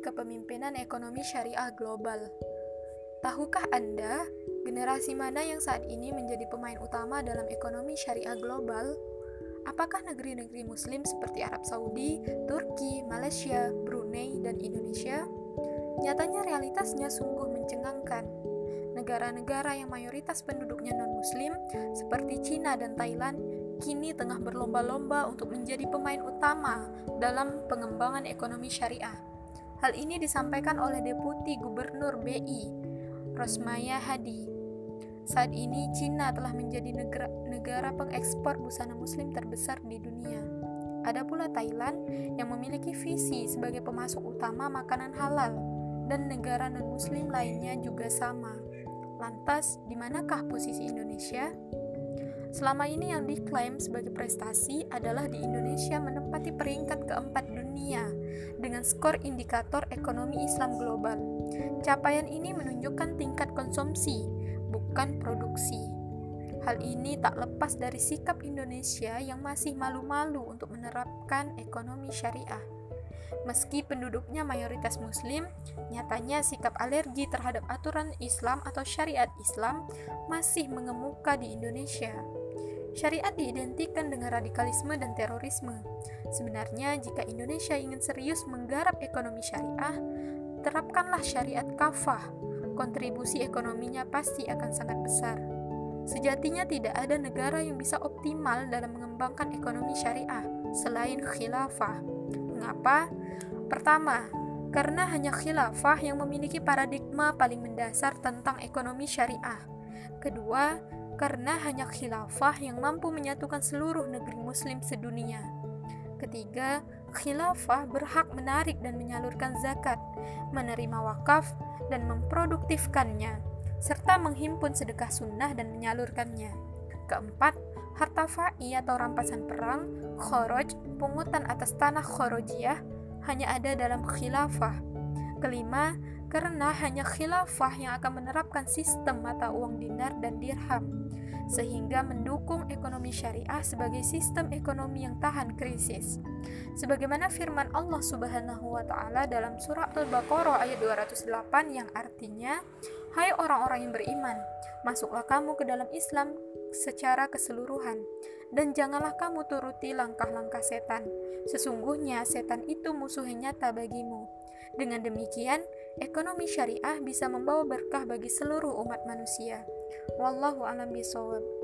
kepemimpinan ekonomi syariah global. Tahukah Anda, generasi mana yang saat ini menjadi pemain utama dalam ekonomi syariah global? Apakah negeri-negeri Muslim seperti Arab Saudi, Turki, Malaysia, Brunei, dan Indonesia? Nyatanya realitasnya sungguh mencengangkan. Negara-negara yang mayoritas penduduknya non-Muslim, seperti Cina dan Thailand, kini tengah berlomba-lomba untuk menjadi pemain utama dalam pengembangan ekonomi syariah. Hal ini disampaikan oleh Deputi Gubernur BI, Rosmaya Hadi. Saat ini Cina telah menjadi negara, negara pengekspor busana muslim terbesar di dunia. Ada pula Thailand yang memiliki visi sebagai pemasok utama makanan halal dan negara non-muslim lainnya juga sama. Lantas, di manakah posisi Indonesia? Selama ini yang diklaim sebagai prestasi adalah di Indonesia menempati peringkat keempat dunia dengan skor indikator ekonomi Islam global. Capaian ini menunjukkan tingkat konsumsi, bukan produksi. Hal ini tak lepas dari sikap Indonesia yang masih malu-malu untuk menerapkan ekonomi syariah. Meski penduduknya mayoritas Muslim, nyatanya sikap alergi terhadap aturan Islam atau syariat Islam masih mengemuka di Indonesia. Syariat diidentikan dengan radikalisme dan terorisme. Sebenarnya, jika Indonesia ingin serius menggarap ekonomi syariah, terapkanlah syariat kafah. Kontribusi ekonominya pasti akan sangat besar. Sejatinya tidak ada negara yang bisa optimal dalam mengembangkan ekonomi syariah selain khilafah. Mengapa? Pertama, karena hanya khilafah yang memiliki paradigma paling mendasar tentang ekonomi syariah. Kedua, karena hanya khilafah yang mampu menyatukan seluruh negeri muslim sedunia. Ketiga, khilafah berhak menarik dan menyalurkan zakat, menerima wakaf, dan memproduktifkannya, serta menghimpun sedekah sunnah dan menyalurkannya. Keempat, harta fa'i atau rampasan perang, khoroj, pungutan atas tanah khorojiyah, hanya ada dalam khilafah. Kelima, karena hanya khilafah yang akan menerapkan sistem mata uang dinar dan dirham, sehingga mendukung ekonomi syariah sebagai sistem ekonomi yang tahan krisis. Sebagaimana firman Allah Subhanahu wa taala dalam surah Al-Baqarah ayat 208 yang artinya, "Hai orang-orang yang beriman, masuklah kamu ke dalam Islam secara keseluruhan dan janganlah kamu turuti langkah-langkah setan. Sesungguhnya setan itu musuh yang nyata bagimu." Dengan demikian, ekonomi syariah bisa membawa berkah bagi seluruh umat manusia. Wallahu a'lam bishawab.